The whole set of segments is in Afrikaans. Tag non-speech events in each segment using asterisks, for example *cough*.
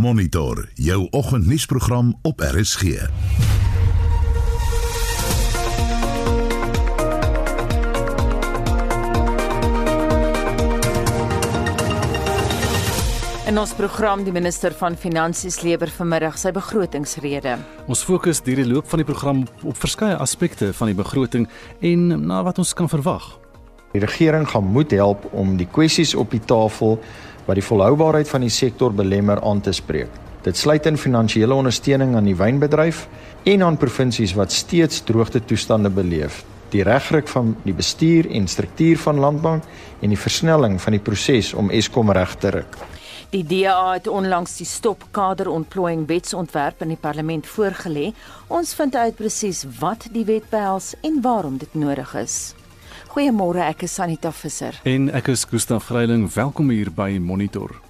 Monitor jou oggendnuusprogram op RSG. In ons program die minister van Finansies lewer vanmiddag sy begrotingsrede. Ons fokus deur die loop van die program op verskeie aspekte van die begroting en na wat ons kan verwag. Die regering gaan moet help om die kwessies op die tafel wat die volhoubaarheid van die sektor belemmer aan te spreek. Dit sluit in finansiële ondersteuning aan die wynbedryf en aan provinsies wat steeds droogte toestande beleef. Die regryk van die bestuur en struktuur van landbank en die versnelling van die proses om Eskom reg te ruk. Die DA het onlangs die stop kaderontplooiing wetsontwerp in die parlement voorgelê. Ons vind uit presies wat die wet behels en waarom dit nodig is. Goeiemôre, ek is Sanita Visser. En ek is Gustaf Greiling. Welkom hier by Monitor.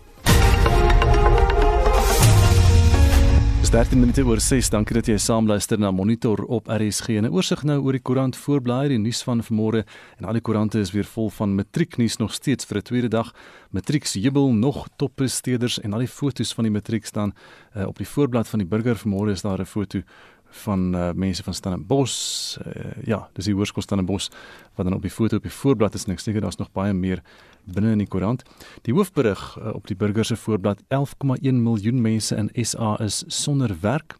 13 minute oor 6. Dankie dat jy saam luister na Monitor op RSG. 'n Oorsig nou oor die koerant voorblaai, die nuus van vanmôre en al die koerante is weer vol van matrieknuus nog steeds vir 'n tweede dag. Matrieks jubel nog toppresteerders en al die fotos van die matriek staan uh, op die voorblad van die burger vanmôre is daar 'n foto van uh, mense van Stellenbosch. Uh, ja, dis die hoërskool Stellenbosch wat dan op die foto op die voorblad is en ek seker daar's nog baie meer binne in die koerant. Die hoofberig uh, op die burger se voorblad 11,1 miljoen mense in SA is sonder werk.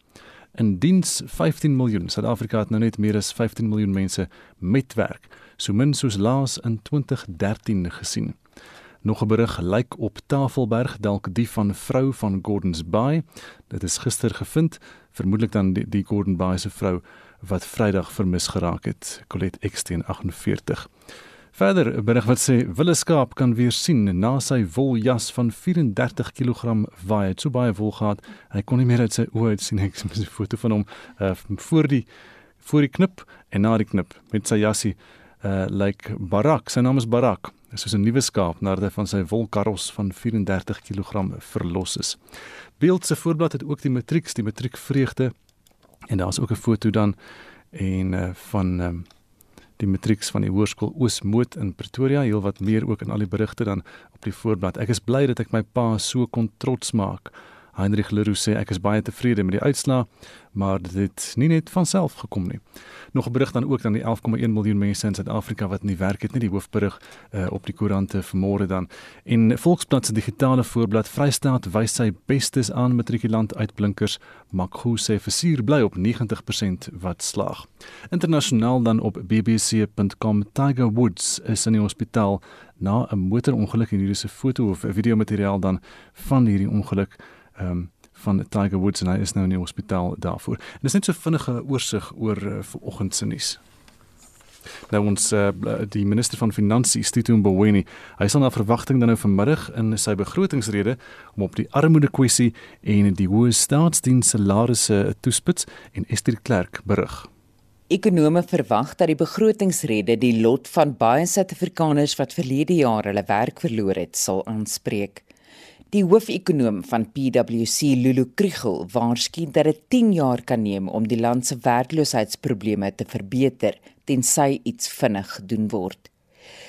In diens 15 miljoen. Suid-Afrika het nou net meer as 15 miljoen mense met werk. So min soos laas in 2013 gesien. Nog 'n berig lyk op Tafelberg dalk die van vrou van Gordons Bay. Dit is gister gevind, vermoedelik dan die, die Gordon Bay se vrou wat Vrydag vermis geraak het, Colette Eksteen 48. Verder 'n berig wat sê Wille skaap kan weer sien na sy woljas van 34 kg waai het so baie wol gehad hy kon nie meer uit sy oë uit sien *laughs* ek het 'n foto van hom uh, voor die voor die knip en na die knip met sy jassie uh, lyk like Barak sy naam is Barak is soos 'n nuwe skaap nadat hy van sy wolkaros van 34 kg verlos is. Beeld se voorblad het ook die matrieks, die matriekvreugde en daar's ook 'n foto dan en uh, van um, die matrieks van die hoërskool Oosmoed in Pretoria, heel wat meer ook in al die berigte dan op die voorblad. Ek is bly dat ek my pa so kon trots maak. Heinrich Leroux sê ek is baie tevrede met die uitslaa, maar dit het nie net van self gekom nie. Nog 'n berig dan ook dan die 11,1 miljoen mense in Suid-Afrika wat nie werk het nie, die hoofberig uh, op die koerante vanmôre dan. En Volksblad se digitale voorblad Vrystaat wys sy bestes aan matrikulant uitblinkers. Makhu sê versuur bly op 90% wat slaag. Internasionaal dan op bbc.com Tiger Woods is in die hospitaal na 'n motorongeluk en hier is 'n foto of 'n video materiaal dan van hierdie ongeluk ehm um, van Tiger Woods en hy is nou in die hospitaal daarvoor. En dis net so vinnige oorsig oor uh, vanoggend se nuus. Nou ons uh, die minister van finansies Tito Mboweni, hy sal na verwagting dan nou vanmiddag in sy begrotingsrede om op die armoede kwessie en die hoë staatsdiens salarisse toespits en Esther Clerk berig. Ekonome verwag dat die begrotingsrede die lot van baie Suid-Afrikaners wat verlede jaar hulle werk verloor het, sal aanspreek. Die hoofekonoom van PwC, Lulu Krugel, waarsku dat dit 10 jaar kan neem om die land se werkloosheidsprobleme te verbeter tensy iets vinnig gedoen word.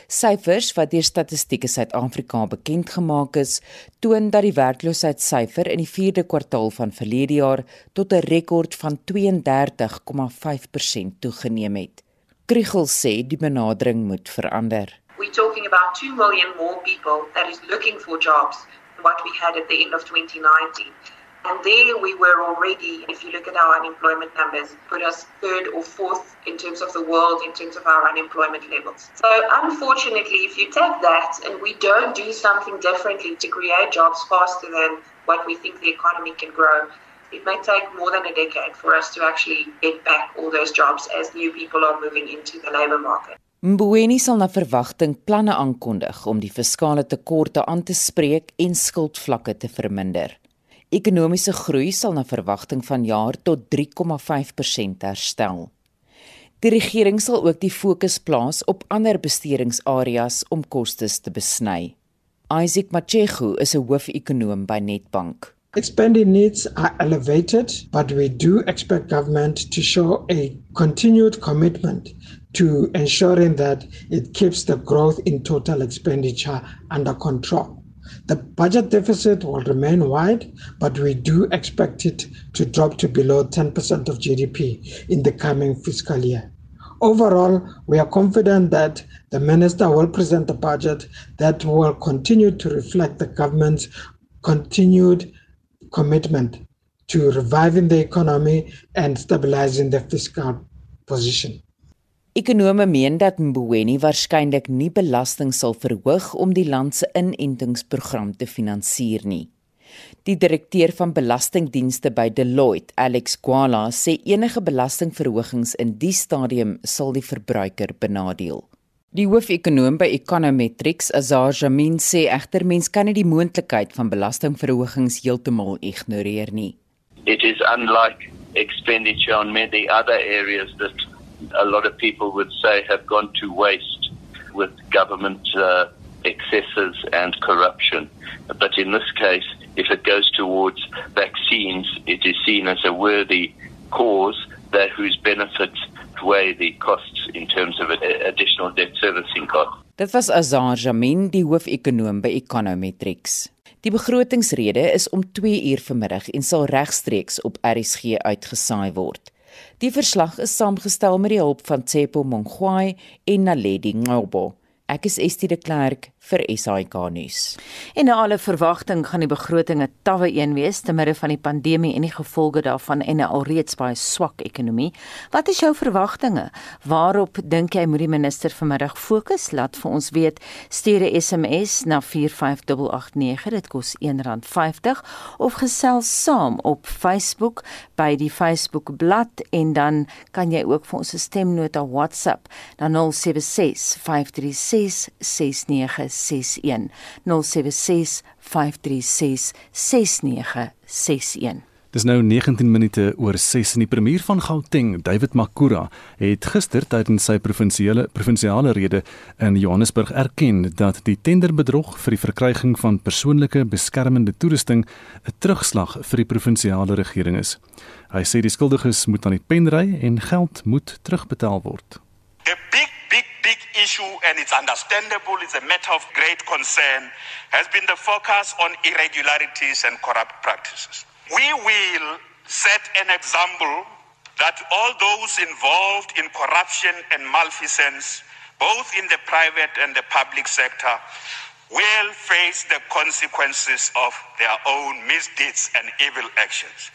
Syfers wat deur Statistiek Suid-Afrika bekend gemaak is, toon dat die werkloosheidssyfer in die 4de kwartaal van verlede jaar tot 'n rekord van 32,5% toegeneem het. Krugel sê die benadering moet verander. We're talking about 2 million more people that is looking for jobs what we had at the end of 2019. And there we were already, if you look at our unemployment numbers, put us third or fourth in terms of the world in terms of our unemployment levels. So unfortunately, if you take that and we don't do something differently to create jobs faster than what we think the economy can grow, it may take more than a decade for us to actually get back all those jobs as new people are moving into the labor market. Mboweni sal na verwagting planne aankondig om die fiskale tekorte aan te spreek en skuldvlakke te verminder. Ekonomiese groei sal na verwagting van jaar tot 3,5% herstel. Die regering sal ook die fokus plaas op ander bestedingsareas om kostes te besny. Isaac Machego is 'n hoofekonoom by Nedbank. Expanding needs are elevated, but we do expect government to show a continued commitment to ensuring that it keeps the growth in total expenditure under control. The budget deficit will remain wide, but we do expect it to drop to below 10% of GDP in the coming fiscal year. Overall, we are confident that the minister will present a budget that will continue to reflect the government's continued commitment to reviving the economy and stabilizing the fiscal position. Ekonome meen dat Mboweni waarskynlik nie belasting sal verhoog om die land se inentingsprogram te finansier nie. Die direkteur van belastingdienste by Deloitte, Alex Kwala, sê enige belastingverhogings in die stadium sal die verbruiker benadeel. Die hoofekonoom by Econometrics, Azar Jamin, sê egter mens kan nie die moontlikheid van belastingverhogings heeltemal ignoreer nie. It is unlike expenditure on many other areas that a lot of people would say have gone to waste with government uh, excesses and corruption. But in this case, if it goes towards vaccines, it is seen as a worthy cause that whose benefits weigh the costs in terms of additional debt servicing costs. Dit was Azar Jamin, die hoofekonoom by Econometrics. Die begrotingsrede is om 2 uur vanmiddag en sal regstreeks op RSG uitgesaai word. Die verslag is saamgestel met die hulp van Tsepo Mongwai en Naledi Ngobo. Ek is Estie de Klerk vir SAK nuus. En na alle verwagting gaan die begroting 'n tawwe een wees te midde van die pandemie en die gevolge daarvan en 'n alreeds baie swak ekonomie. Wat is jou verwagtinge? Waarop dink jy moet die minister vanmiddag fokus? Laat vir ons weet. Stuur 'n SMS na 45889. Dit kos R1.50 of gesels saam op Facebook by die Facebook bladsy en dan kan jy ook vir ons 'n stemnota WhatsApp na 076 536 69 0765366961. Dis nou 19 minute oor 6 in die premier van Gauteng, David Makura, het gister tydens sy provinsiale provinsiale rede in Johannesburg erken dat die tenderbedrog vir die verkryging van persoonlike beskermende toerusting 'n terugslag vir die provinsiale regering is. Hy sê die skuldiges moet aan die pen ry en geld moet terugbetaal word. The big issue, and it's understandable, it's a matter of great concern, has been the focus on irregularities and corrupt practices. We will set an example that all those involved in corruption and malfeasance, both in the private and the public sector, will face the consequences of their own misdeeds and evil actions.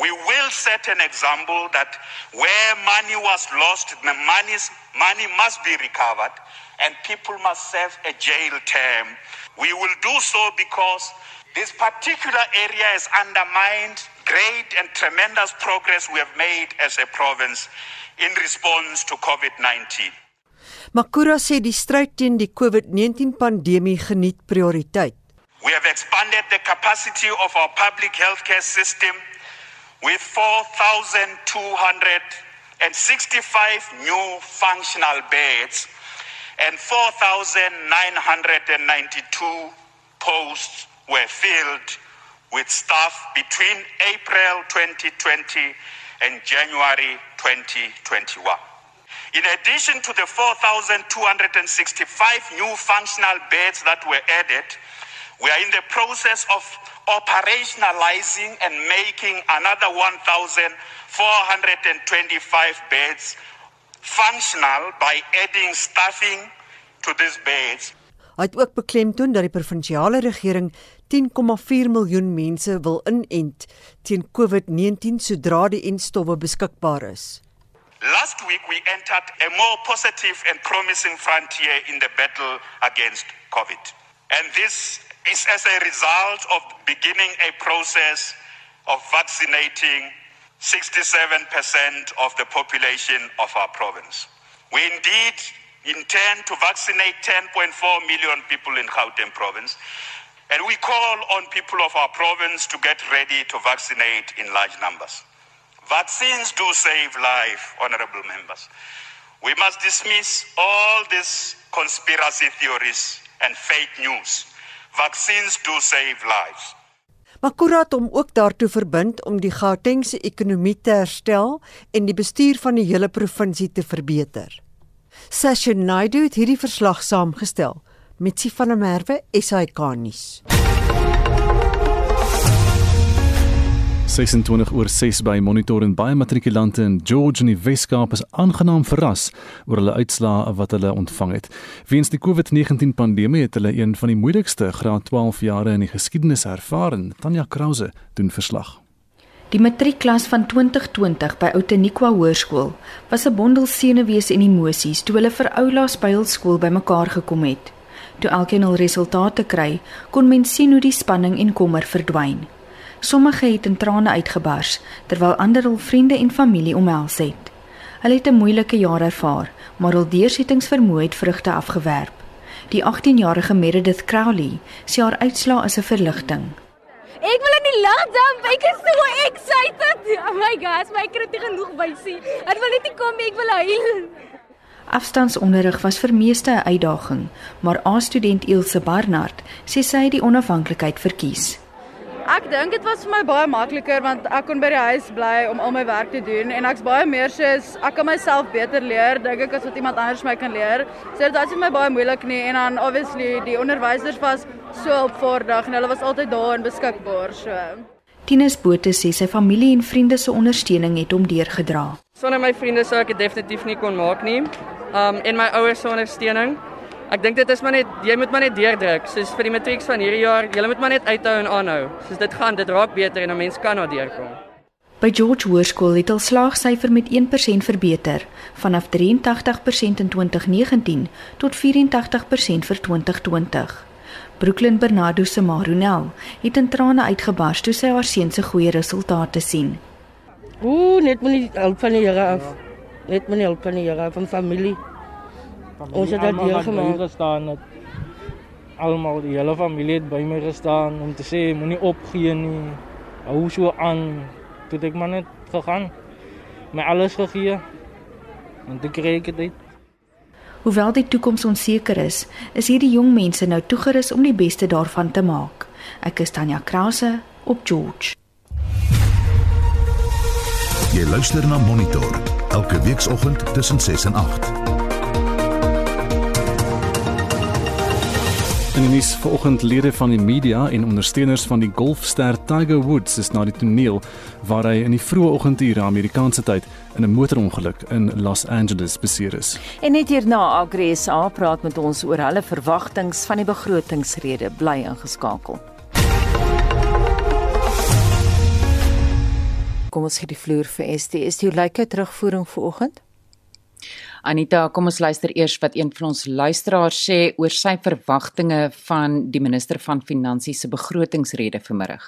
We will set an example that where money was lost, the money's, money must be recovered and people must serve a jail term. We will do so because this particular area has undermined great and tremendous progress we have made as a province in response to COVID-19. Makura sê die stryd teen die COVID-19 pandemie geniet prioriteit. We have expanded the capacity of our public healthcare system with 4,265 new functional beds and 4,992 posts were filled with staff between April 2020 and January 2021. In addition to the 4,265 new functional beds that were added, we are in the process of operationalizing and making another 1,425 beds functional by adding staffing to these beds. Hy het ook beklemtoon dat die provinsiale regering 10,4 miljoen mense wil inent teen COVID-19 sodra die enstowwe beskikbaar is. Last week we entered a more positive and promising frontier in the battle against COVID. And this is as a result of beginning a process of vaccinating 67% of the population of our province. We indeed intend to vaccinate 10.4 million people in Gauteng province. And we call on people of our province to get ready to vaccinate in large numbers. Vaccines do save life, honorable members. We must dismiss all these conspiracy theories and fake news Vaccines do save lives. Makurat om ook daartoe verbind om die Gautengse ekonomie te herstel en die bestuur van die hele provinsie te verbeter. Session Naidu het hierdie verslag saamgestel. Mitsi van der Merwe, SAK nuus. 26 oor 6 by Monitor en baie matrikulante in George in die Weskaap is aangenaam verras oor hulle uitslae wat hulle ontvang het. Weens die COVID-19 pandemie het hulle een van die moeilikste graad 12 jare in die geskiedenis ervaar. Tanya Krause doen verslag. Die matriekklas van 2020 by Outeniqua Hoërskool was 'n bondel senuwees en emosies toe hulle vir Oulaas Bybelskool bymekaar gekom het. Toe elkeen hul resultate kry, kon mens sien hoe die spanning en kommer verdwyn. Sommige het in trane uitgebars terwyl ander hul vriende en familie omhels het. Hulle het 'n moeilike jaar ervaar, maar hul deursettingsvermoë het vrugte afgewerp. Die 18-jarige Meredith Crowley sê haar uitslaa is 'n verligting. Ek wil in die lug jump. Ek is so excited. Oh my gosh, my kind het genoeg wysie. Ek wil net kom, ek wil huil. Afstandsonderrig was vir meeste 'n uitdaging, maar A-student Ilse Barnard sê sy het die onafhanklikheid verkies. Ek dink dit was vir my baie makliker want ek kon by die huis bly om al my werk te doen en ek's baie meer soos ek kan myself beter leer dink ek as wat iemand anders my kan leer. So dit was vir my baie moeilik nie en dan obviously die onderwysers was so opvaardig en hulle was altyd daar en beskikbaar so. Tinus Botha sê sy familie en vriende se ondersteuning het hom deurgedra. Sonder my vriende sou ek dit definitief nie kon maak nie. Um en my ouers se ondersteuning. Ek dink dit is maar net jy moet maar net deurdruk. Soos vir die matrieks van hierdie jaar, jy moet maar net uithou en aanhou. Soos dit gaan, dit raak beter en 'n mens kan na deurkom. By George Hoërskool het hul slaagsyfer met 1% verbeter, vanaf 83% in 2019 tot 84% vir 2020. Brooklyn Bernardo se Marunel het in trane uitgebars toe sy haar seun se goeie resultate sien. Ooh, net moet nie help van die Here af. Net moet nie help van die Here van familie. Ons het dit hier gemaak gestaan het. Almal die hele familie het by my gestaan om te sê moenie opgee nie. Hou so aan. Toe ek maar net gegaan. My alles gegee. En toe kry ek dit. Hoewel die toekoms onseker is, is hierdie jong mense nou toegerus om die beste daarvan te maak. Ek is Tanya Krause op George. Jy luister na Monitor elke weekoggend tussen 6 en 8. In die nuus vanoggend lede van die media en ondersteuners van die golfster Tiger Woods is na die toneel waar hy in die vroeë oggendure Amerikaanse tyd in 'n motorongeluk in Los Angeles beseer is. En net hierna Agres A praat met ons oor hulle verwagtinge van die begrotingsrede bly ingeskakel. Kom ons gee die vloer vir ST. Is die lyke terugvoering vanoggend? Anita, kom ons luister eers wat een van ons luisteraars sê oor sy verwagtinge van die minister van Finansies se begrotingsrede vanmiddag.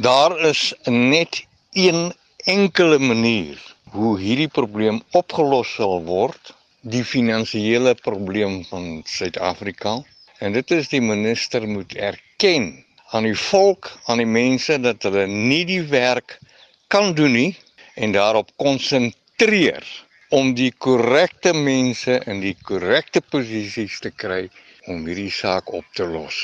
Daar is net een enkele manier hoe hierdie probleem opgelos sal word, die finansiële probleem van Suid-Afrika. En dit is die minister moet erken aan die volk, aan die mense dat hulle nie die werk kan doen nie en daarop konsentreer om die korrekte mense in die korrekte posisies te kry om hierdie saak op te los.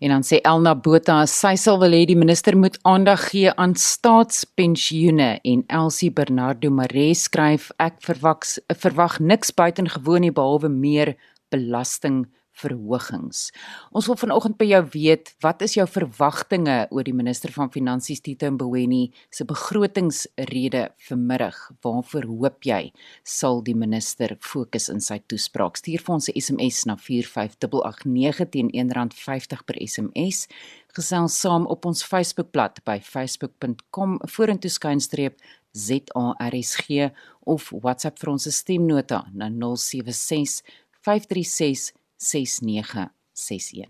En dan sê Elna Botha, sy sal wil hê die minister moet aandag gee aan staatspensioene en Elsie Bernardo Maree skryf ek verwag verwag niks buitengewoon nie behalwe meer belasting verhogings. Ons wil vanoggend by jou weet, wat is jou verwagtinge oor die minister van Finansies Tito Mboweni se begrotingsrede vanmiddag? Waarvoor hoop jy sal die minister fokus in sy toespraak? Stuur vir ons 'n SMS na 45889 teen R1.50 per SMS. Gesels saam op ons Facebookblad by facebook.com vorentoe skynstreep ZARSG of WhatsApp vir ons stemnota na 076 536 6961.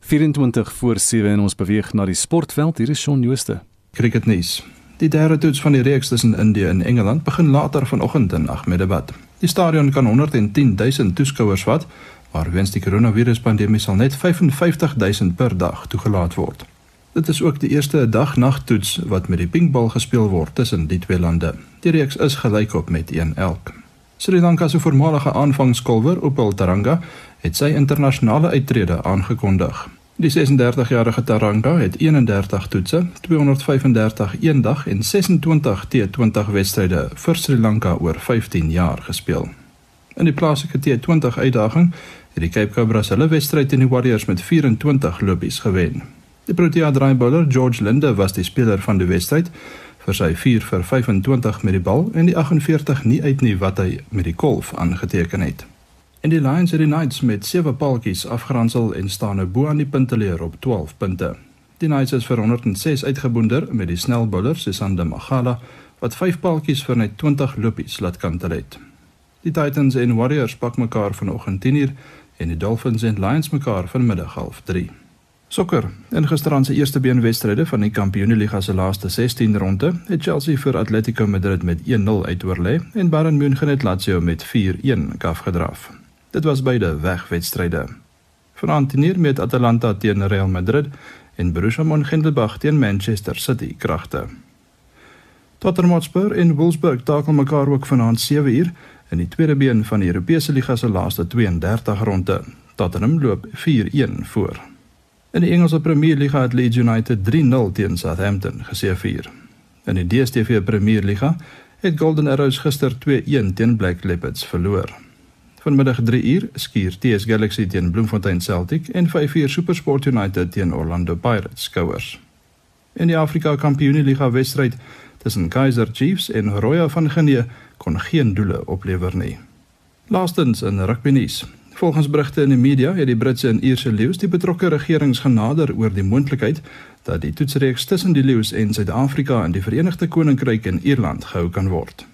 24 voor 7 en ons beweeg na die sportveld. Hier is Shaun Jooste. Cricketnuus. Die derde toets van die reeks tussen Indië en Engeland begin later vanoggend in Ahmedabad. Die stadion kan 110 000 toeskouers vat, maar weens die koronaviruspandemie sal net 55 000 per dag toegelaat word. Dit is ook die eerste dag-nagtoets wat met die pinkbal gespeel word tussen die twee lande. Die reeks is gelykop met 1 elk. Sri Lanka se voormalige aanvangskolwer, Upal Taranga, het sy internasionale uittrede aangekondig. Die 36-jarige Taranga het 31 toetse, 235 eendag en 26 T20 wedstryde vir Sri Lanka oor 15 jaar gespeel. In die plaaslike T20 uitdaging het die Cape Cobras hulle wedstryd teen die Warriors met 24 lopies gewen. Die Protea draaibouler George Linde was die speler van die wedstryd vir sy 4 vir 25 met die bal en die 48 nie uit nie wat hy met die golf aangeteken het. En die Lions het die Knights met 7 paaltjies afgeronsel en staan nou bo aan die punteleer op 12 punte. Die Knights is vir 106 uitgeboonder met die snelbouler Sesande Magala wat 5 paaltjies vir net 20 lopies laat kantel het. Die Titans en Warriors pak mekaar vanoggend 10uur en die Dolphins en Lions mekaar vanmiddag 0:30. Sokker. In gisteraand se eerste beenwedstryde van die Kampioenligga se laaste 16 ronde het Chelsea vir Atletico Madrid met 1-0 uitoorlê en Bayern München het Lazio met 4-1 afgedraf. Dit was beide wegwedstryde. Vanaand teenoor met Atalanta teen Real Madrid en Borussia Mönchengladbach teen Manchester City kragte. Tottenham Hotspur en Wolfsburg takel mekaar ook vanaand 7uur in die tweede been van die Europese liga se laaste 32 ronde. Tottenham loop 4-1 voor. In die Engelse Premier Liga het Leeds United 3-0 teen Southampton geseëvier. In die DStv Premier Liga het Golden Arrows gister 2-1 teen Black Leopards verloor. Vanmiddag 3uur skuur TS Galaxy teen Bloemfontein Celtic en 5uur SuperSport United teen Orlando Pirates skouers. In die Afrika Kampioenligga wedstryd tussen Kaizer Chiefs en Royal van Genee kon geen doele oplewer nie. Laastens in rugby nuus. Volgens berigte in die media het die Britse en Ierse leeu's die betrokke regerings genader oor die moontlikheid dat die toetsreeks tussen die leeu's en Suid-Afrika in die Verenigde Koninkryk en Ierland gehou kan word.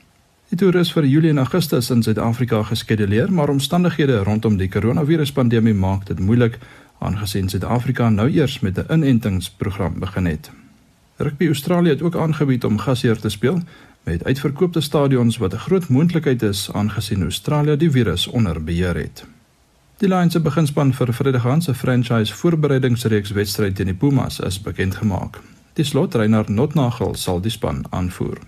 Die toer is vir Julie en Augustus in Suid-Afrika geskeduleer, maar omstandighede rondom die koronaviruspandemie maak dit moeilik aangesien Suid-Afrika nou eers met 'n inentingsprogram begin het. Rugby Australië het ook aangebied om gasheer te speel met uitverkoopte stadions wat 'n groot moontlikheid is aangesien Australië die virus onder beheer het. Die Lions se beginspan vir Vrydag se franchise voorbereidingsreeks wedstryd teen die Pumas is bekend gemaak. Die slotreiner Notnagel sal die span aanvoer.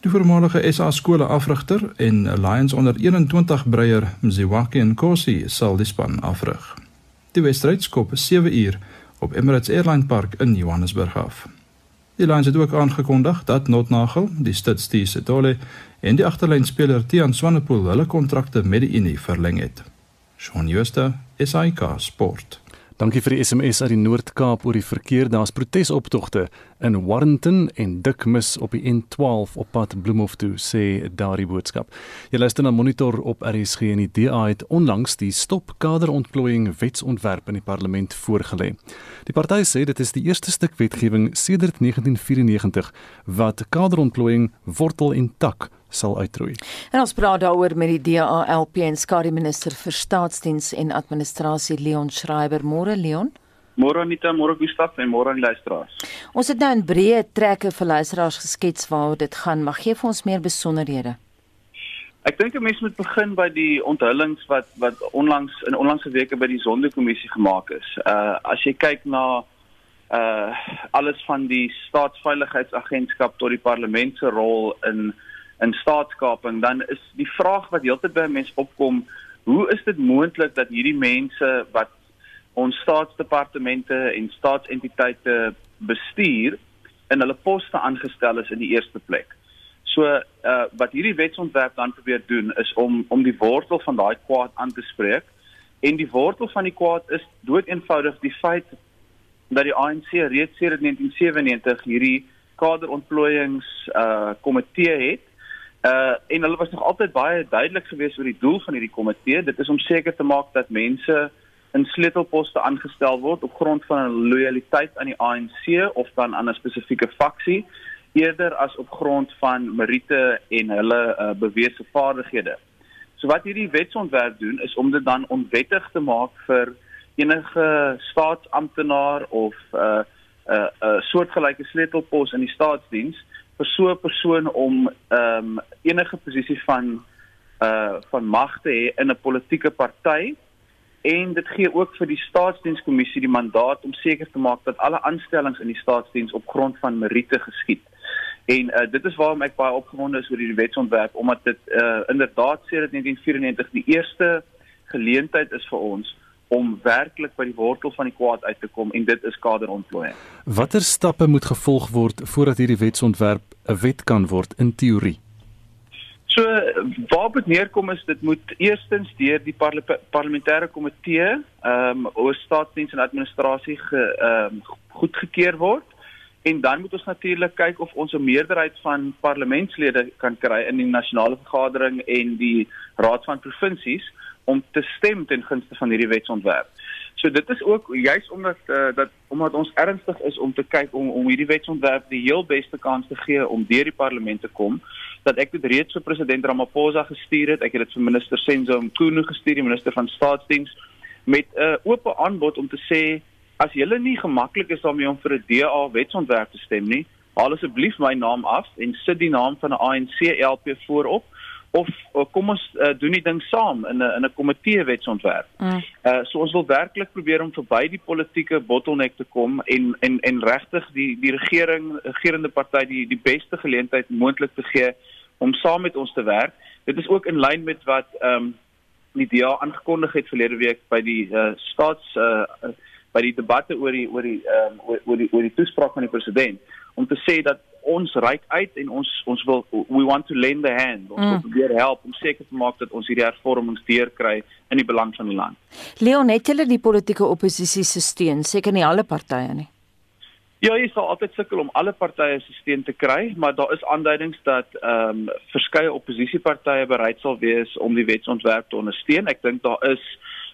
Die voormalige SA skole afrigter en Lions onder 21 breier Mziwaki en Kosi sal die span afrig. Die wedstryd skop 7 uur op Emirates Airline Park in Johannesburg af. Die Lions het ook aangekondig dat Notnagel, die stutstee Setole en die agterlynspeler Tian Swanepoel hulle kontrakte met die Unie verleng het. Shaun Schuster, SAK Sport. Dankie vir die SMS uit die Noord-Kaap oor die verkeer. Daar's protesoptogte in Warrenton en Dikmis op die N12 op pad Bloemhof toe, sê daardie boodskap. Jy luister na Monitor op RSG en die DA het onlangs die stop kaderontplooiing wetsontwerp in die parlement voorgelê. Die party sê dit is die eerste stuk wetgewing sedert 1994 wat kaderontplooiing wortel en tak sal uitroei. En ons praat daaroor met die DALP en skare minister vir staatsdiens en administrasie Leon Schreiber. Môre Leon. Môre Anita, môre Gustaf en môre aan die luisteraars. Ons het nou in breë trekke vir luisteraars geskets waaroor dit gaan, maar gee vir ons meer besonderhede. Ek dink 'n mens moet begin by die onthullings wat wat onlangs in onlangse weke by die Sonderkommissie gemaak is. Uh as jy kyk na uh alles van die staatsveiligheidsagentskap tot die parlement se rol in in staatskaping, dan is die vraag wat heeltyd by mense opkom, hoe is dit moontlik dat hierdie mense wat ons staatsdepartemente en staatsentiteite bestuur in hulle poste aangestel is in die eerste plek? So uh wat hierdie wetsontwerp dan probeer doen is om om die wortel van daai kwaad aan te spreek en die wortel van die kwaad is doeteenvoudig die feit dat die ANC reeds sedert 1997 hierdie kaderontplooiings uh komitee het Uh en hulle was nog altyd baie duidelik geweest oor die doel van hierdie komitee. Dit is om seker te maak dat mense in sleutelposte aangestel word op grond van hulle lojaliteit aan die ANC of dan aan 'n spesifieke faksie eerder as op grond van meriete en hulle uh, bewese vaardighede. So wat hierdie wetsontwerp doen is om dit dan onwettig te maak vir enige staatsamptenaar of 'n uh, 'n uh, uh, soortgelyke sleutelpos in die staatsdiens vir so 'n persoon om ehm um, enige posisie van uh van mag te hê in 'n politieke party en dit gee ook vir die staatsdienskommissie die mandaat om seker te maak dat alle aanstellings in die staatsdiens op grond van meriete geskied. En uh dit is waarom ek baie opgewonde is oor hierdie wetsontwerp omdat dit uh inderdaad sê dat 1994 die eerste geleentheid is vir ons om werklik by die wortel van die kwaad uit te kom en dit is kaderontplooiing. Watter stappe moet gevolg word voordat hierdie wetsontwerp 'n wet kan word in teorie? So waar dit neerkom is dit moet eerstens deur die parle parlementêre komitee ehm um, oor staatsdiens en administrasie ge ehm um, goedgekeur word en dan moet ons natuurlik kyk of ons 'n meerderheid van parlementslede kan kry in die nasionale vergadering en die raad van provinsies om te stem ten gunste van hierdie wetsontwerp. So dit is ook juis omdat uh, dat omdat ons ernstig is om te kyk om om hierdie wetsontwerp die heel beste kans te gee om deur die parlement te kom dat ek dit reeds vir president Ramaphosa gestuur het. Ek het dit vir minister Senzo Mkhunu gestuur, die minister van staatsdiens met 'n uh, oop aanbod om te sê as julle nie gemaklik is daarmee om vir 'n DA wetsontwerp te stem nie, haal asseblief my naam af en sit die naam van 'n ANC LP voorop of, of kom ons uh, doen die ding saam in 'n in 'n komitee wetsontwerp. Mm. Uh so ons wil werklik probeer om verby die politieke bottleneck te kom en en en regtig die die regering regerende party die die beste geleentheid moontlik te gee om saam met ons te werk. Dit is ook in lyn met wat ehm um, die DA aangekondig het verlede week by die uh, staats uh, by die debatte oor die oor die ehm um, oor die oor die toespraak van die president om te sê dat ons reik uit en ons ons wil we want to lend a hand ons mm. wil probeer help om seker te maak dat ons hierdie hervormings deurkry in die belang van die land. Leon het julle die politieke oppositie se steun seker nie alle partye nie. Ja, jy sal altyd sukkel om alle partye se steun te kry, maar daar is aanduidings dat ehm um, verskeie oppositiepartye bereid sal wees om die wetsontwerp te ondersteun. Ek dink daar is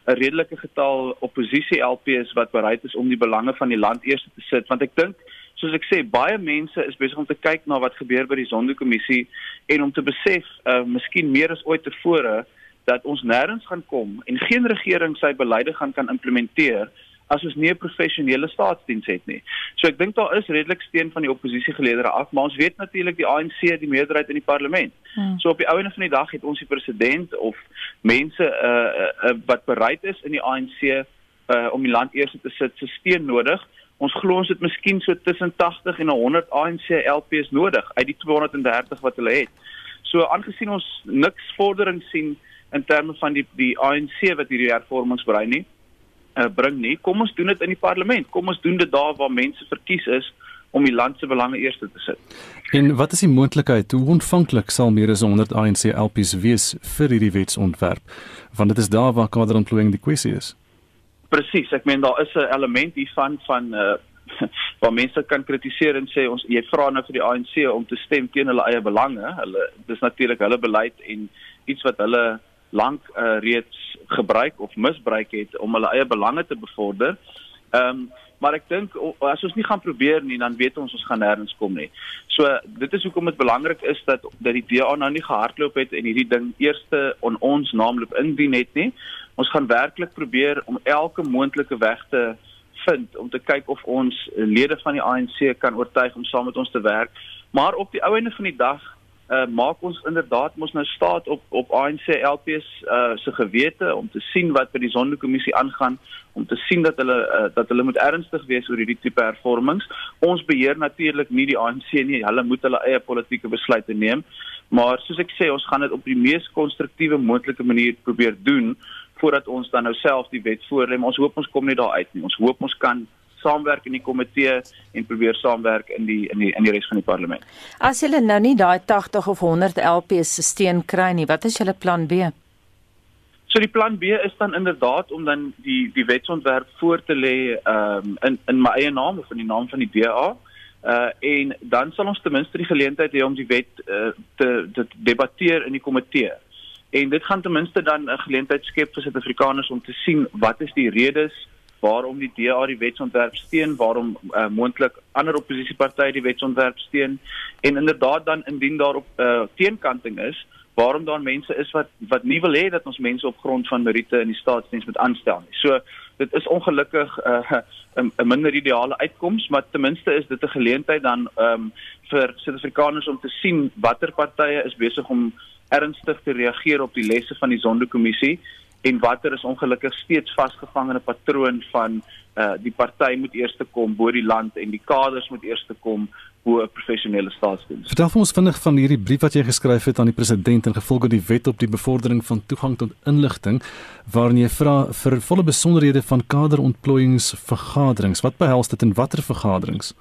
'n redelike getal oppositie LPs wat bereid is om die belange van die land eers te sit, want ek dink soos ek sê, baie mense is besig om te kyk na wat gebeur by die Sonderkommissie en om te besef, uh miskien meer as ooit tevore dat ons nêrens gaan kom en geen regering sy beleide gaan kan implementeer as ons nie 'n professionele staatsdiens het nie. So ek dink daar is redelik steun van die oppositiegeleedere af, maar ons weet natuurlik die ANC het die meerderheid in die parlement. Hmm. So op die ouene van die dag het ons die president of mense uh, uh, uh wat bereid is in die ANC uh om die land eers te sit se steun nodig. Ons glo ons het miskien so tussen 80 en 100 ANC LPs nodig uit die 230 wat hulle het. So aangesien ons niks vordering sien in terme van die die ANC wat hierdie hervormings brei nie, uh, bring nie. Kom ons doen dit in die parlement. Kom ons doen dit daar waar mense verkies is om die land se belange eerste te sit. En wat is die moontlikheid hoe ontvanklik sal meer as 100 ANC LPs wees vir hierdie wetsontwerp? Want dit is daar waar kaderontplooiing die kwessie is. Presies, ek meen daar is 'n element hiervan van uh *laughs* waar mense kan kritiseer en sê ons jy vra nou vir die ANC om te stem teen hulle eie belange. Hulle dis natuurlik hulle beleid en iets wat hulle lank uh, reeds gebruik of misbruik het om hulle eie belange te bevorder. Ehm um, maar ek dink as ons nie gaan probeer nie dan weet ons ons gaan nêrens kom nie. So dit is hoekom dit belangrik is dat dat die DA nou nie gehardloop het en hierdie ding eerste on ons naamloop indien het nie. Ons gaan werklik probeer om elke moontlike weg te vind om te kyk of ons lede van die ANC kan oortuig om saam met ons te werk. Maar op die ou einde van die dag uh, maak ons inderdaad mos nou staat op op ANC LPs uh, se gewete om te sien wat by die Sonderkommissie aangaan om te sien dat hulle uh, dat hulle moet ernstig wees oor hierdie tipe hervormings. Ons beheer natuurlik nie die ANC nie. Hulle moet hulle eie politieke besluite neem. Maar soos ek sê, ons gaan dit op die mees konstruktiewe moontlike manier probeer doen voordat ons dan nou self die wet voorlê. Ons hoop ons kom nie daar uit nie. Ons hoop ons kan saamwerk in die komitee en probeer saamwerk in die in die in die res van die parlement. As julle nou nie daai 80 of 100 LPs se steun kry nie, wat is julle plan B? So die plan B is dan inderdaad om dan die die wetsontwerp voor te lê um, in in my eie naam of in die naam van die DA. Uh en dan sal ons ten minste die geleentheid hê om die wet uh, te te debatteer in die komitee. En dit gaan ten minste dan 'n geleentheid skep vir Suid-Afrikaners om te sien wat is die redes waarom die DA die wetsontwerp steun, waarom uh, moontlik ander oppositiepartye die wetsontwerp steun en inderdaad dan indien daar op uh, teenkanting is, waarom daar mense is wat wat nie wil hê dat ons mense op grond van meriete in die staatsdiens moet aanstel nie. So dit is ongelukkig uh, *laughs* 'n uh, minder ideale uitkoms, maar ten minste is dit 'n geleentheid dan um, vir Suid-Afrikaners om te sien watter partye is besig om ernstig te reageer op die lesse van die Sonderkommissie en watter is ongelukkig steeds vasgevang in 'n patroon van uh die party moet eers te kom bo die land en die kaders moet eers te kom bo 'n professionele staatsdiens. Vertel vir ons vinnig van hierdie brief wat jy geskryf het aan die president in gevolg die wet op die bevordering van toegang tot inligting waarin jy vra vir volle besonderhede van kaderontplooiingsvergaderings. Wat behels dit en watter vergaderings?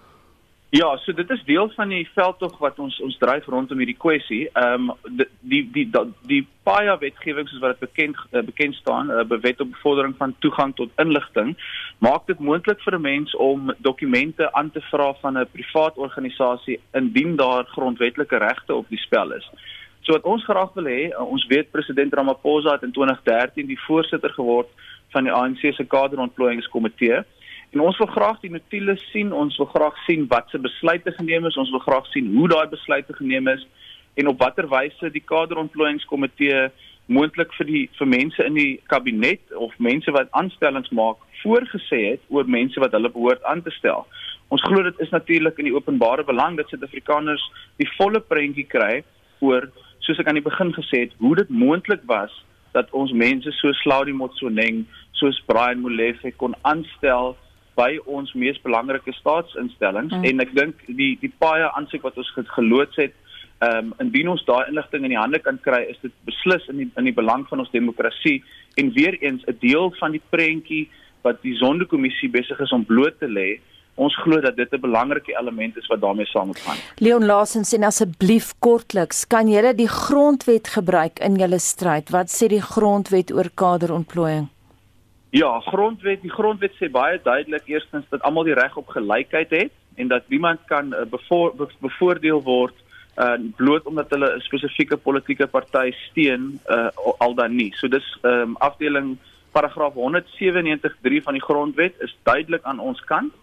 Ja, so dit is deel van die veldtog wat ons ons dryf rondom hierdie kwessie. Ehm um, die die die die, die PAIA wetgewing soos wat dit bekend uh, bekend staan, uh, wet op bevordering van toegang tot inligting, maak dit moontlik vir 'n mens om dokumente aan te vra van 'n privaat organisasie indien daar grondwetlike regte op die spel is. So wat ons graag wil hê, uh, ons weet president Ramaphosa het in 2013 die voorsitter geword van die ANC se kaderontplooiingskomitee. En ons wil graag die notules sien, ons wil graag sien wat se besluite geneem is, ons wil graag sien hoe daai besluite geneem is en op watter wyse die kaderontplooiingskomitee moontlik vir die vir mense in die kabinet of mense wat aanstellings maak voorgesê het oor mense wat hulle behoort aan te stel. Ons glo dit is natuurlik in die openbare belang dat Suid-Afrikaners die volle prentjie kry oor soos ek aan die begin gesê het, hoe dit moontlik was dat ons mense so Slaudi Motsoneng, soos Brian Molefe kon aanstel by ons mees belangrike staatsinstellings mm. en ek dink die die paie aansoek wat ons geloods het ehm um, indien ons daai inligting in die hande kan kry is dit beslis in die in die belang van ons demokrasie. En weer eens 'n deel van die prentjie wat die sondekommissie besig is om bloot te lê ons glo dat dit 'n belangrike element is wat daarmee saamgaan Leon Lassen sê asseblief kortliks kan julle die grondwet gebruik in julle stryd wat sê die grondwet oor kaderontplooiing Ja, grondwet, die grondwet sê baie duidelik eerstens dat almal die reg op gelykheid het en dat niemand kan uh, bevoor, be, bevoordeel word uh bloot omdat hulle 'n spesifieke politieke party steun uh al dan nie. So dis um, afdeling paragraaf 197.3 van die grondwet is duidelik aan ons kant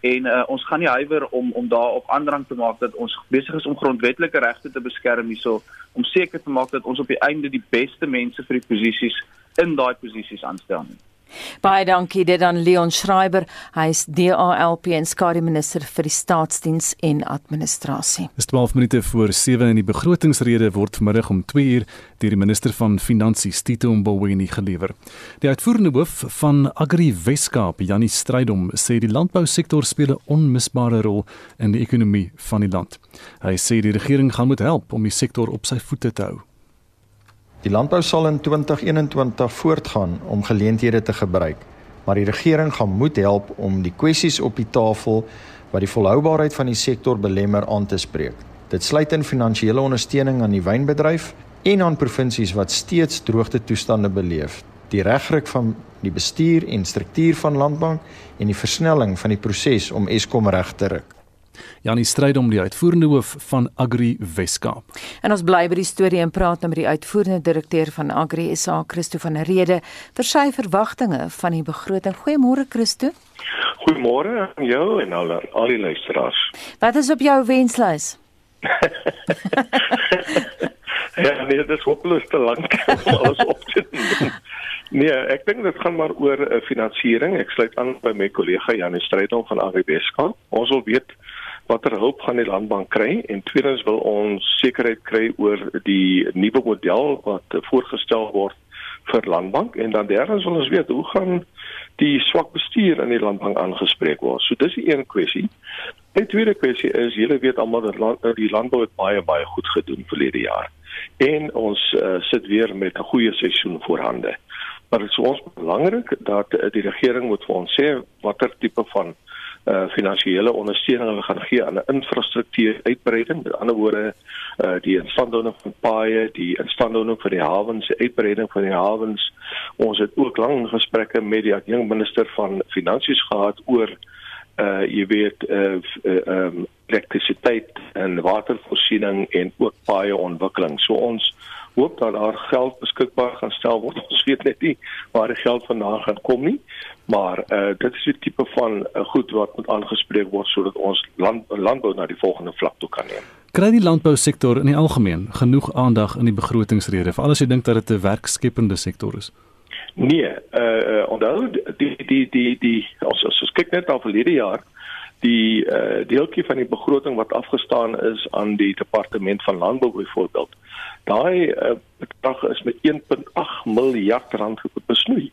en uh, ons gaan nie huiwer om om daarop aandrang te maak dat ons besig is om grondwetlike regte te beskerm hierso om seker te maak dat ons op die einde die beste mense vir die posisies in daai posisies aanstel nie. Baie dankie dit aan Leon Schreiber. Hy is DALP en skare minister vir die staatsdiens en administrasie. Dis 12 minute voor 7 in die begrotingsrede word vanmiddag om 2 uur deur die minister van Finansies Tito Mboweni gelewer. Die uitvoerende hoof van Agri Weskaap, Janie Strydom, sê die landbousektor speel 'n onmisbare rol in die ekonomie van die land. Hy sê die regering gaan moet help om die sektor op sy voete te hou. Die landbou sal in 2021 voortgaan om geleenthede te gebruik, maar die regering gaan moet help om die kwessies op die tafel wat die volhoubaarheid van die sektor belemmer aan te spreek. Dit sluit in finansiële ondersteuning aan die wynbedryf en aan provinsies wat steeds droogte toestande beleef, die regryk van die bestuur en struktuur van landbank en die versnelling van die proses om Eskom reg te ruk. Janie stryd om die uitvoerende hoof van Agri Weskaap. En ons bly by die storie en praat nou met die uitvoerende direkteur van Agri SA, Christo van der Rede, vir sy verwagtinge van die begroting. Goeiemôre Christo. Goeiemôre aan jou en al al die luisteraars. Wat is op jou wenslys? *laughs* ja, nee, dit is hopeloos te lank *laughs* om alles op te doen. Nee, ek dink dit gaan maar oor 'n uh, finansiering. Ek sluit aan by my kollega Janie Strydom van Agri Weskaap. Ons wil weet watter hulp gaan die landbank kry en tweedens wil ons sekerheid kry oor die nuwe model wat voorgestel word vir landbank en dan derdens wil ons weet hoe gaan die swak bestuur in die landbank aangespreek word. So dis die een kwessie. Die tweede kwessie is julle weet almal dat land, die landbou het baie baie goed gedoen verlede jaar en ons uh, sit weer met 'n goeie seisoen voorhande. Maar dit is ons belangrik dat uh, die regering moet vir ons sê watter tipe van uh finansiële ondersteuning hulle gaan gee aan 'n infrastruktuur uitbreiding. Met ander woorde, uh die instandhouding van paaie, die instandhouding van die hawens, die uitbreiding van die hawens. Ons het ook lang gesprekke met die jong minister van finansies gehad oor uh jy weet uh um uh, elektrisiteit en watervoorsiening en ook paaie ontwikkeling. So ons hoop dat daar geld beskikbaar gaan stel word. *laughs* Ons weet net nie waar die geld vandaan gaan kom nie, maar uh dit is 'n tipe van uh, goed wat moet aangespreek word sodat ons land landbou na die volgende vlak toe kan neem. Kry die landbousektor in die algemeen genoeg aandag in die begrotingsrede vir alles jy dink dat dit 'n werkskepende sektor is? Nee, uh, uh onthou die die die die ons ons kyk net na verlede jaar die uh, deeltjie van die begroting wat afgestaan is aan die departement van landbou byvoorbeeld. Daai uh, bedrag is met 1.8 miljard rand besnoei.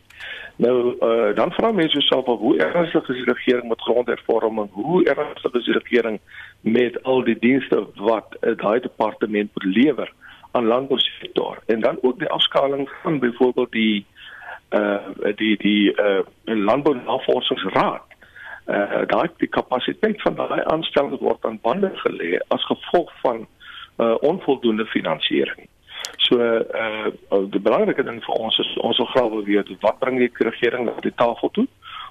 Nou uh, dan vra mense jouself of hoe ernstig is die regering met grondhervorming? Hoe ernstig is die regering met al die dienste wat uh, daai departement moet lewer aan landbousektor? En dan ook die afskaling van byvoorbeeld die uh die die uh landbounavorsingsraad uh daai die kapasiteit van daai aanstellings word aan bande gelê as gevolg van uh onvoldoende finansiering. So uh die belangrike ding vir ons is ons wil graag wil weet wat bring die regering na die tafel toe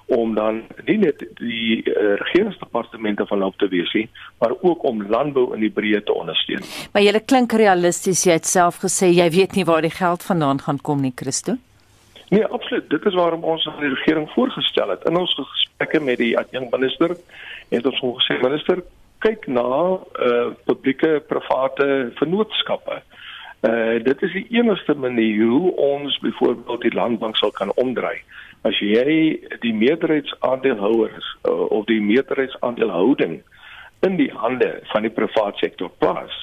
om dan nie net die uh, regeringsdepartemente van hulp te wees nie, maar ook om landbou in die breë te ondersteun. Maar jy klink realisties, jy het self gesê jy weet nie waar die geld vandaan gaan kom nie, Christo. Nee, absoluut. Dit is waarom ons aan die regering voorgestel het. In ons gesprekke met die adjunkminister het ons hom gesê, minister, kyk na uh publieke private vennootskappe. Uh dit is die enigste manier hoe ons byvoorbeeld die landbank sal kan omdraai. As jy die meerderheidsaandeelhouers uh, of die meerderheidsaandeelhouding in die hande van die private sektor plaas,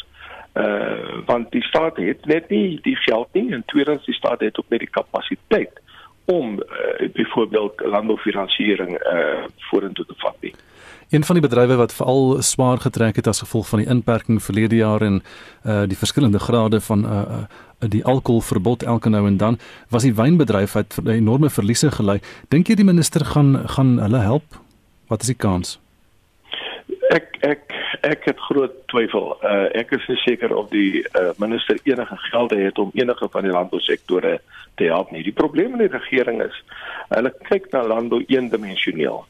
uh want die staat het net nie die geld nie en tweedens die staat het ook net die kapasiteit om uh, byvoorbeeld landboufinansiering uh vorentoe te vat nie. Een van die bedrywe wat veral swaar getrek het as gevolg van die inperking verlede jaar en uh die verskillende grade van uh, uh die alkoholverbod elke nou en dan was die wynbedryf wat enorme verliese gely. Dink jy die minister gaan gaan hulle help? Wat is die kans? Ek ek ek het groot twyfel. Uh, ek is seker of die uh, minister enige gelde het om enige van die landbousektore te help nie. Die probleem met die regering is hulle kyk na landbou eendimensioneel.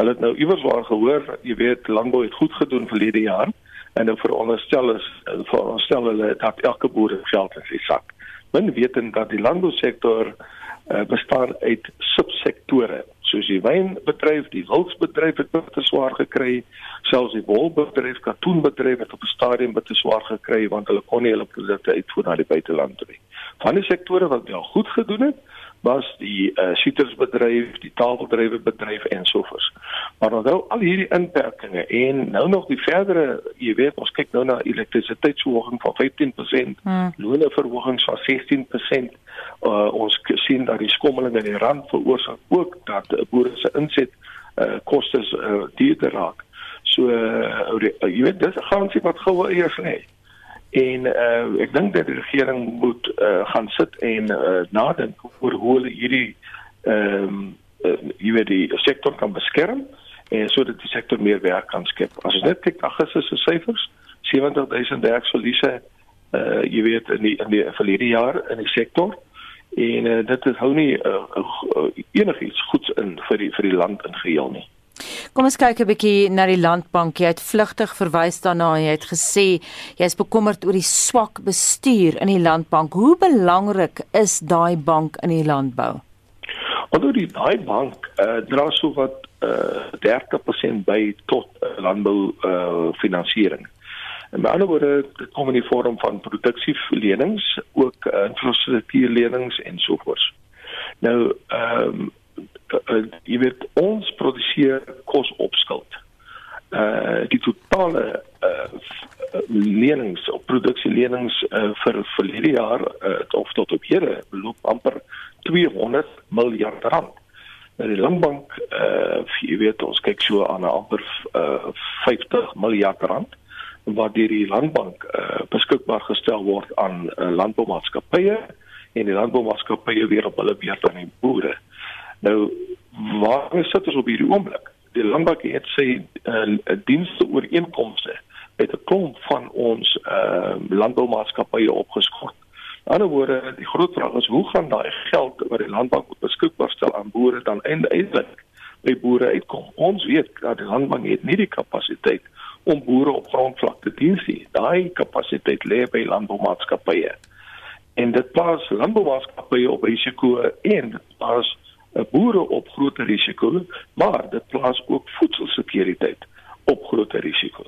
Hulle het nou iewers waar gehoor, jy weet, landbou het goed gedoen verlede jaar en nou veronderstel is veronderstel hulle dat elke boer geld in sy sak. Men weet dan dat die landbousektor uh, bestaan uit subsektore soos die wynbedryf, die wildsbedryf het baie swaar gekry, selfs die wolbedryf, katoenbedryf het op 'n stadium baie swaar gekry want hulle kon nie hulle produkte uitvoer na die buiteland toe nie. Van die sektore wat wel goed gedoen het, was die uh, sietersbedryf, die taalbedrywe bedryf en sovoorts. Maar nou al hierdie inperkings en nou nog die verdere, jy weet, ons kyk nou na elektrisiteitsverhoging van 15%, hmm. loonverhogings van 16%. Uh, ons sien dat die skommeling in die rand veroorsaak ook dat boere se inset uh, kostes uh, duurder raak. So uh, jy weet dis 'n garansie wat gou eers lê en uh, ek dink dat die regering moet uh, gaan sit en uh, nadink oor hoe hulle hierdie ehm um, uh, jy weet die sektor kan beskerm en sodat die sektor meer werk kan skep. As ons net kyk na Augustus se syfers, 70000 werksverliese uh jy weet in die in die verlede jaar in die sektor en uh, dit is hou nie uh, uh, enigiets goeds in vir die vir die land in geheel nie. Kom ons kyk 'n bietjie na die landbank. Jy het vlugtig verwys daarna. Jy het gesê jy is bekommerd oor die swak bestuur in die landbank. Hoe belangrik is daai bank in die landbou? Onder die daai bank uh, dra so wat uh, 30% by tot uh, landbou uh, finansiering. En by ander woorde, kom in die vorm van produksielenings, ook uh, infrastruktuurlenings en so voort. Nou, ehm um, uh, jy weet ons produseer kos op skuld. Uh die totale uh lenings op produksie-lenings uh, vir vir hierdie jaar uh, of tot op hede beloop amper 200 miljard rand. Nou die landbank uh jy weet ons kyk so aan 'n amper uh 50 miljard rand wat deur die landbank uh beskikbaar gestel word aan uh, landboumaatskappye en die landboumaatskappye weer op hulle beurt aan die boere. Nou waar sit ons op hierdie oomblik? Die landbouke het sy uh, dienste ooreenkomste met 'n klomp van ons uh, landboumaatskappye opgeskort. In ander woorde, die groot vraag is hoe gaan daai geld wat die landbank beskikbaar stel aan boere dan eindelik by boere uitkom? Ons weet dat die landbank het nie die kapasiteit om boere op grondvlak te dien nie. Daai kapasiteit lê by landboumaatskappye. En dit plaas landboumaatskappye op risiko en dit plaas boere op groter risiko, maar dit plaas ook voedselsekuriteit op groter risiko.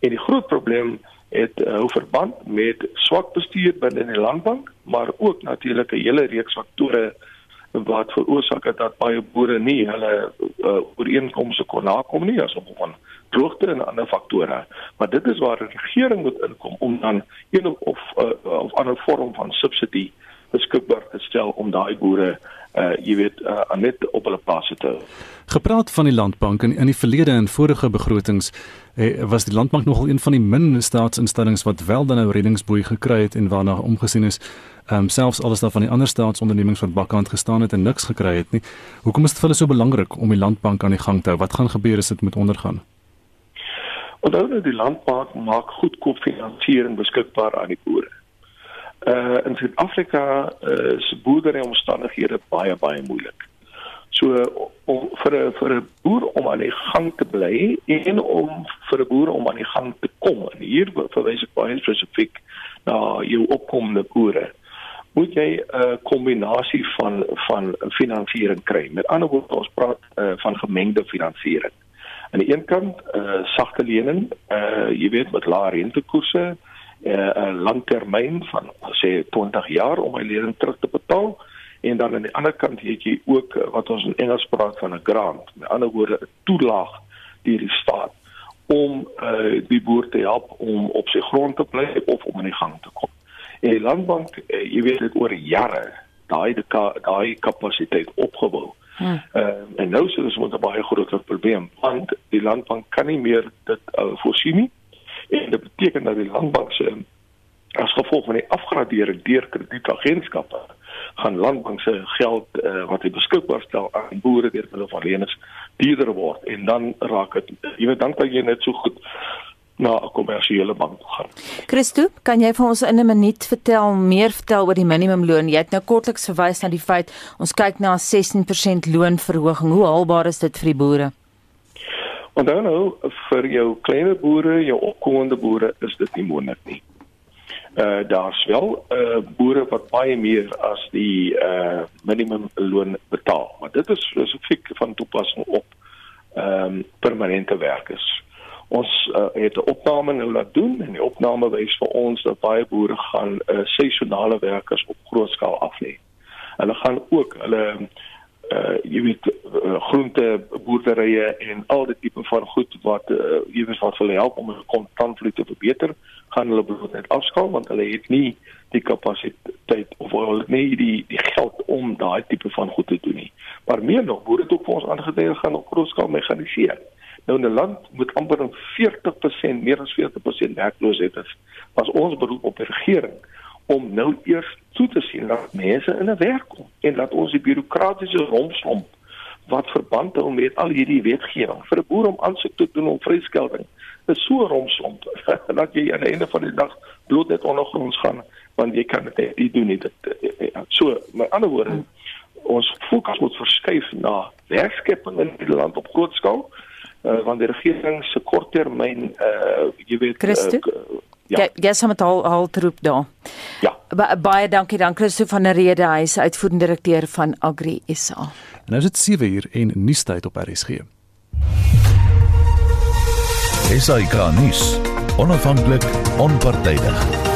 En die groot probleem het uh, verband met swak bestuur binne die landbank, maar ook natuurlik 'n hele reeks faktore wat veroorsaak het dat baie boere nie hulle uh, ooreenkomste kon nakom nie as gevolg van droogte en ander faktore. Maar dit is waar die regering moet inkom om dan een of of, uh, of ander vorm van subsidie beskikbaar gestel om daai boere uh jy weet uh, net op hulle plase te Gepraat van die landbank in in die verlede en vorige begrotings eh, was die landbank nogal een van die min staatsinstellings wat wel dan nou reddingsboei gekry het en waarna omgesien is ehm um, selfs alles daar van die ander staatsondernemings wat bakkant gestaan het en niks gekry het nie. Hoekom is dit vir hulle so belangrik om die landbank aan die gang te hou? Wat gaan gebeur as dit moet ondergaan? Onthou dat die landbank maak goedkoop finansiering beskikbaar aan die boere. Uh in Suid-Afrika uh, is boerdery omstandighede baie baie moeilik. So om vir 'n vir 'n boer om aan die gang te bly en om vir 'n boer om aan die gang te kom. En hier verwys ek baie spesifiek na jou opkomende boere. Moet jy 'n kombinasie van van finansiering kry. Met ander woorde ons praat uh, van gemengde finansiering. Aan die een kant uh sagte lening, uh jy weet met lae rentekoerse, 'n uh, langtermyn van sê 20 jaar om my lening terug te betaal en dan aan die ander kant het jy ook uh, wat ons in Engels praat van 'n grant, met ander woorde 'n toelaag deur die staat om uh, die boer te help om op sy grond te bly of om aan die gang te kom. En die landbank, uh, jy weet dit oor jare daai daai kapasiteit opgebou. Hmm. Uh, en nou sien ons met 'n baie groot probleem want die landbank kan nie meer dit uh, voorsien nie. En dit beteken dat die landbank se as gevolg van die afgradering deur kredietagentskappe gaan landbank se geld uh, wat hy beskikbaar stel aan boere deur hulle van lenings duurder word en dan raak dit jy weet dan kan jy net so goed na 'n kommersiële bank gaan. Christo, kan jy vir ons in 'n minuut vertel meer vertel oor die minimumloon? Jy het nou kortliks verwys na die feit ons kyk na 'n 16% loonverhoging. Hoe haalbaar is dit vir die boere? Onthou nou vir jou kleiner boere, jou opkomende boere is dit nie moontlik nie. Uh daar's wel uh boere wat baie meer as die uh minimumloon betaal, maar dit is spesifiek van toepassing op ehm um, permanente werkers. Ons uh, het 'n opname nou laat doen en die opname wys vir ons dat baie boere gaan uh seisonale werkers op groot skaal aflê. Hulle gaan ook hulle uh jy weet uh, groente boerderye en al die tipe van goed wat uh, jy weet wat hulle help om 'n kontantvloei te verbeter gaan hulle bloot net afskaal want hulle het nie die kapasiteit of hulle het nie die die geld om daai tipe van goed te doen nie. Maar meer nog boere het ook vir ons aangedui gaan op groot skaal mekaniseer nou in 'n land met amper 40% meer as 40% werkloosheid is was ons beroep op die regering om nou eers toe te sien dat mense in 'n werk kom en dat ons die bureaukratiese rompslomp wat verband hou met al hierdie wetgewing vir 'n boer om aansoek te doen om vryskelding is so rompslomp *laughs* dat jy aan die einde van die dag bloot net ondergronds gaan want jy kan dit nie doen nie. Dit ja, so met ander woorde ons fokus moet verskuif na werkskepping in die land op groot skaal uh, want die regering se korttermyn uh, jy weet uh, Ja. Ja, sommer al al troep daar. Ja. Ba baie dankie dan Christo van der Rede, hy is uitvoerende direkteur van Agri SA. En nou is dit 7 uur en nuustyd op RSG. SAK nuus. Onafhanklik, onpartydig.